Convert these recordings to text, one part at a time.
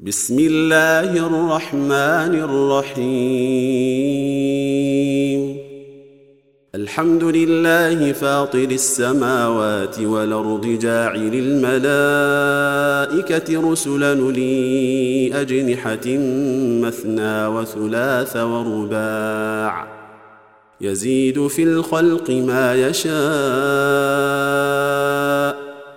بسم الله الرحمن الرحيم. الحمد لله فاطر السماوات والأرض جاعل الملائكة رسلا لي أجنحة مثنى وثلاث ورباع. يزيد في الخلق ما يشاء.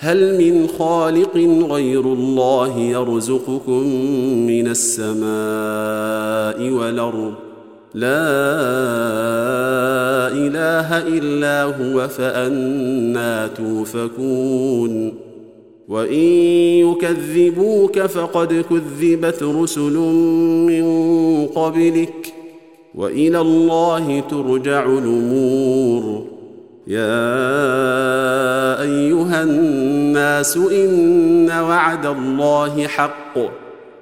هل من خالق غير الله يرزقكم من السماء والأرض؟ لا إله إلا هو فأنا توفكون. وإن يكذبوك فقد كذبت رسل من قبلك. وإلى الله ترجع الأمور. يا الناس إن وعد الله حق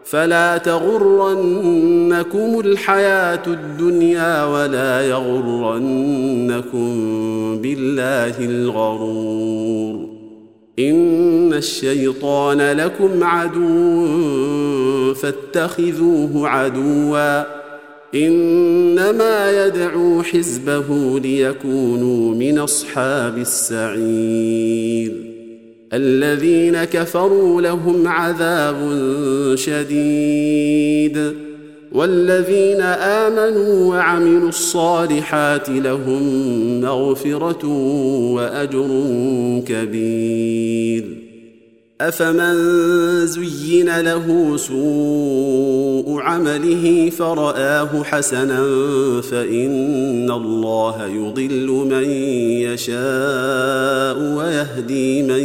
فلا تغرنكم الحياة الدنيا ولا يغرنكم بالله الغرور إن الشيطان لكم عدو فاتخذوه عدوا إنما يدعو حزبه ليكونوا من أصحاب السعير الذين كفروا لهم عذاب شديد والذين آمنوا وعملوا الصالحات لهم مغفرة وأجر كبير أفمن زين له سوء عمله فرآه حسنا فإن الله يضل من يشاء ويهدي من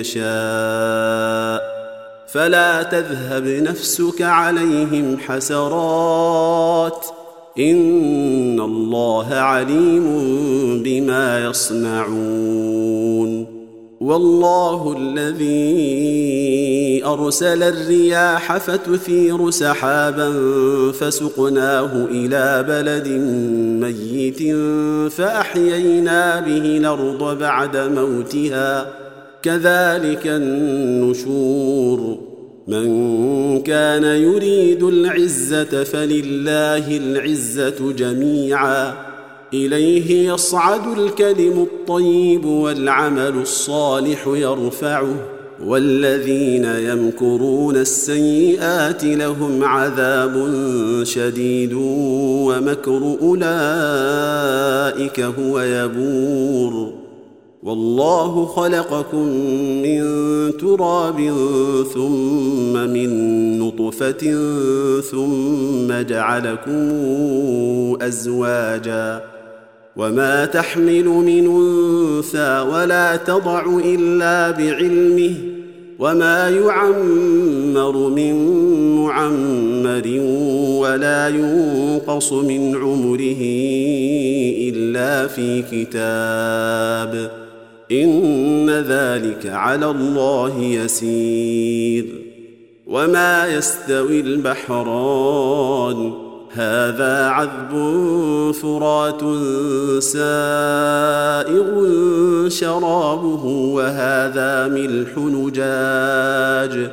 يشاء فلا تذهب نفسك عليهم حسرات إن الله عليم بما يصنعون والله الذي أرسل الرياح فتثير سحابا فسقناه إلى بلد ميت فأحيينا به الأرض بعد موتها. كذلك النشور. من كان يريد العزة فلله العزة جميعا. إليه يصعد الكلم الطيب والعمل الصالح يرفعه والذين يمكرون السيئات لهم عذاب شديد ومكر أولئك هو يبور. والله خلقكم من تراب ثم من نطفة ثم جعلكم أزواجا. وما تحمل من انثى ولا تضع الا بعلمه وما يعمر من معمر ولا ينقص من عمره الا في كتاب ان ذلك على الله يسير وما يستوي البحران هذا عذب فرات سائغ شرابه وهذا ملح نجاج.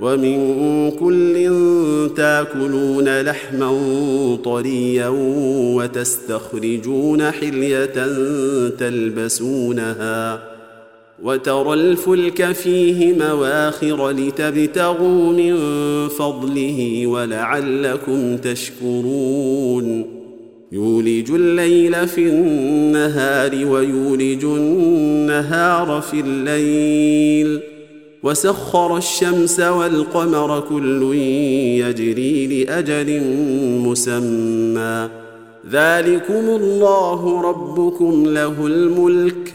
ومن كل تاكلون لحما طريا وتستخرجون حلية تلبسونها. وترى الفلك فيه مواخر لتبتغوا من فضله ولعلكم تشكرون. يولج الليل في النهار ويولج النهار في الليل. وسخر الشمس والقمر كل يجري لأجل مسمى. ذلكم الله ربكم له الملك.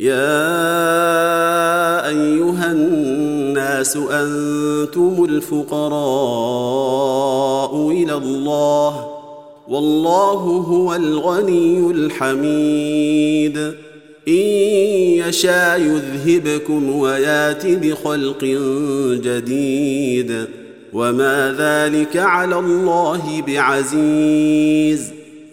يا أيها الناس أنتم الفقراء إلى الله والله هو الغني الحميد إن يشاء يذهبكم ويأت بخلق جديد وما ذلك على الله بعزيز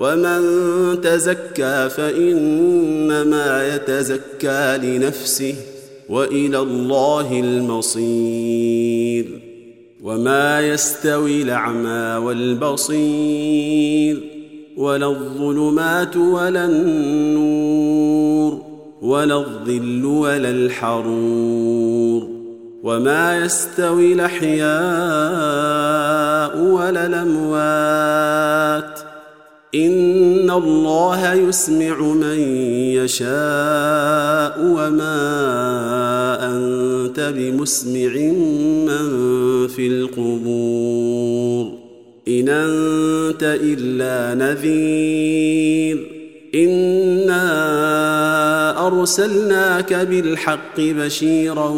ومن تزكى فإنما يتزكى لنفسه وإلى الله المصير وما يستوي الأعمى والبصير ولا الظلمات ولا النور ولا الظل ولا الحرور وما يستوي الأحياء ولا الأموات إن الله يسمع من يشاء وما أنت بمسمع من في القبور. إن أنت إلا نذير. إنا أرسلناك بالحق بشيرا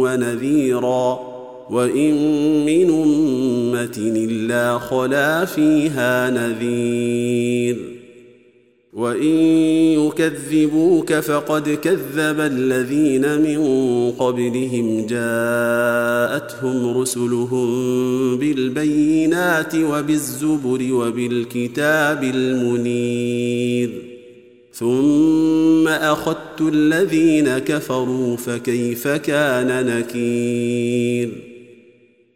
ونذيرا. وإن من أمة إلا خلا فيها نذير. وإن يكذبوك فقد كذب الذين من قبلهم. جاءتهم رسلهم بالبينات وبالزبر وبالكتاب المنير. ثم أخذت الذين كفروا فكيف كان نكير؟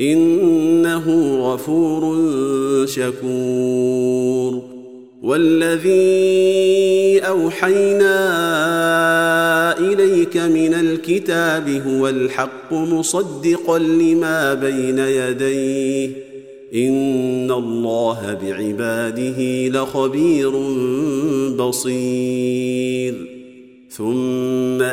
إنه غفور شكور. والذي أوحينا إليك من الكتاب هو الحق مصدقا لما بين يديه. إن الله بعباده لخبير بصير.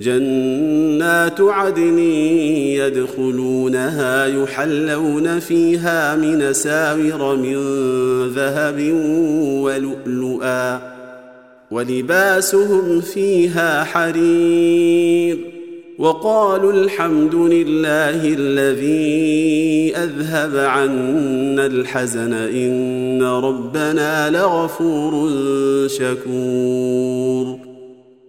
جنات عدن يدخلونها يحلون فيها من ساور من ذهب ولؤلؤا ولباسهم فيها حرير وقالوا الحمد لله الذي أذهب عنا الحزن إن ربنا لغفور شكور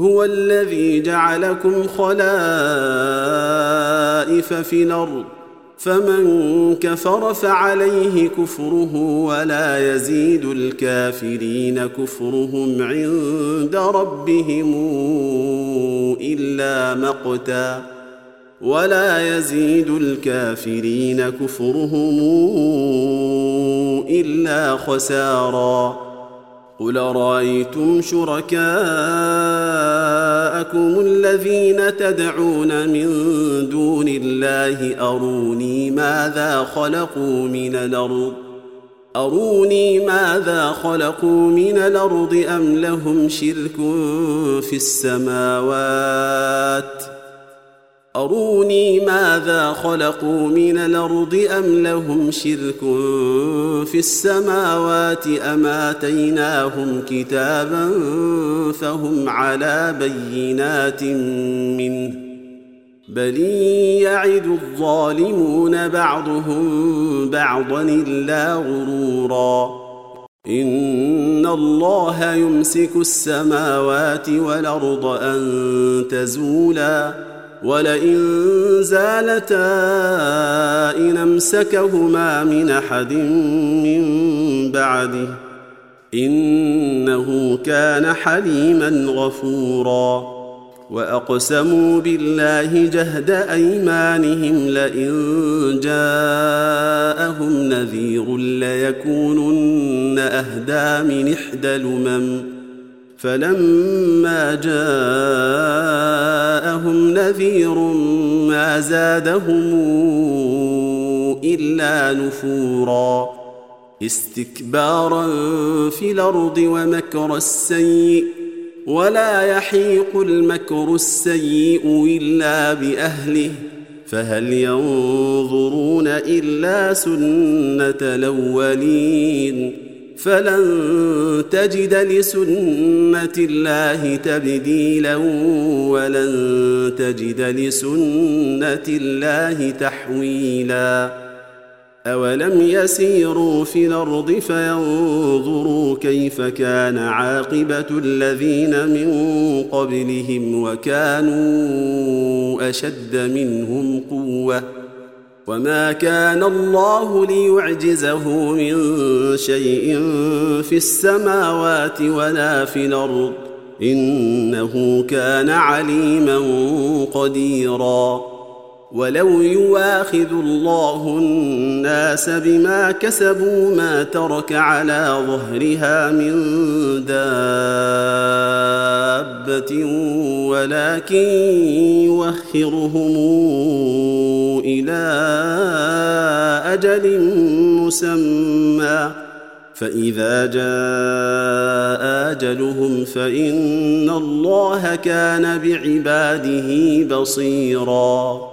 هو الذي جعلكم خلائف في الأرض. فمن كفر فعليه كفره ولا يزيد الكافرين كفرهم عند ربهم إلا مقتا. ولا يزيد الكافرين كفرهم إلا خسارا. قل رايتم شركاءكم الذين تدعون من دون الله أروني ماذا خلقوا من الأرض؟ أروني ماذا خلقوا من الأرض أم لهم شرك في السماوات؟ أروني ماذا خلقوا من الأرض أم لهم شرك في السماوات أم آتيناهم كتابا فهم على بينات منه بل يعد الظالمون بعضهم بعضا إلا غرورا إن الله يمسك السماوات والأرض أن تزولا ولئن زالتا إن أمسكهما من أحد من بعده إنه كان حليما غفورا وأقسموا بالله جهد أيمانهم لئن جاءهم نذير ليكونن أهدى من إحدى الأمم فلما جاءهم نذير ما زادهم إلا نفورا. استكبارا في الأرض ومكر السيء ولا يحيق المكر السيء إلا بأهله. فهل ينظرون إلا سنة الأولين؟ فلن تجد لسنة الله تبديلا ولن تجد لسنة الله تحويلا. أولم يسيروا في الأرض فينظروا كيف كان عاقبة الذين من قبلهم وكانوا أشد منهم قوة. وما كان الله ليعجزه من شيء في السماوات ولا في الأرض انه كان عليما قديرا ولو يواخذ الله الناس بما كسبوا ما ترك على ظهرها من دابه ولكن يوخرهم إلى أجل مسمى. فإذا جاء أجلهم فإن الله كان بعباده بصيرا.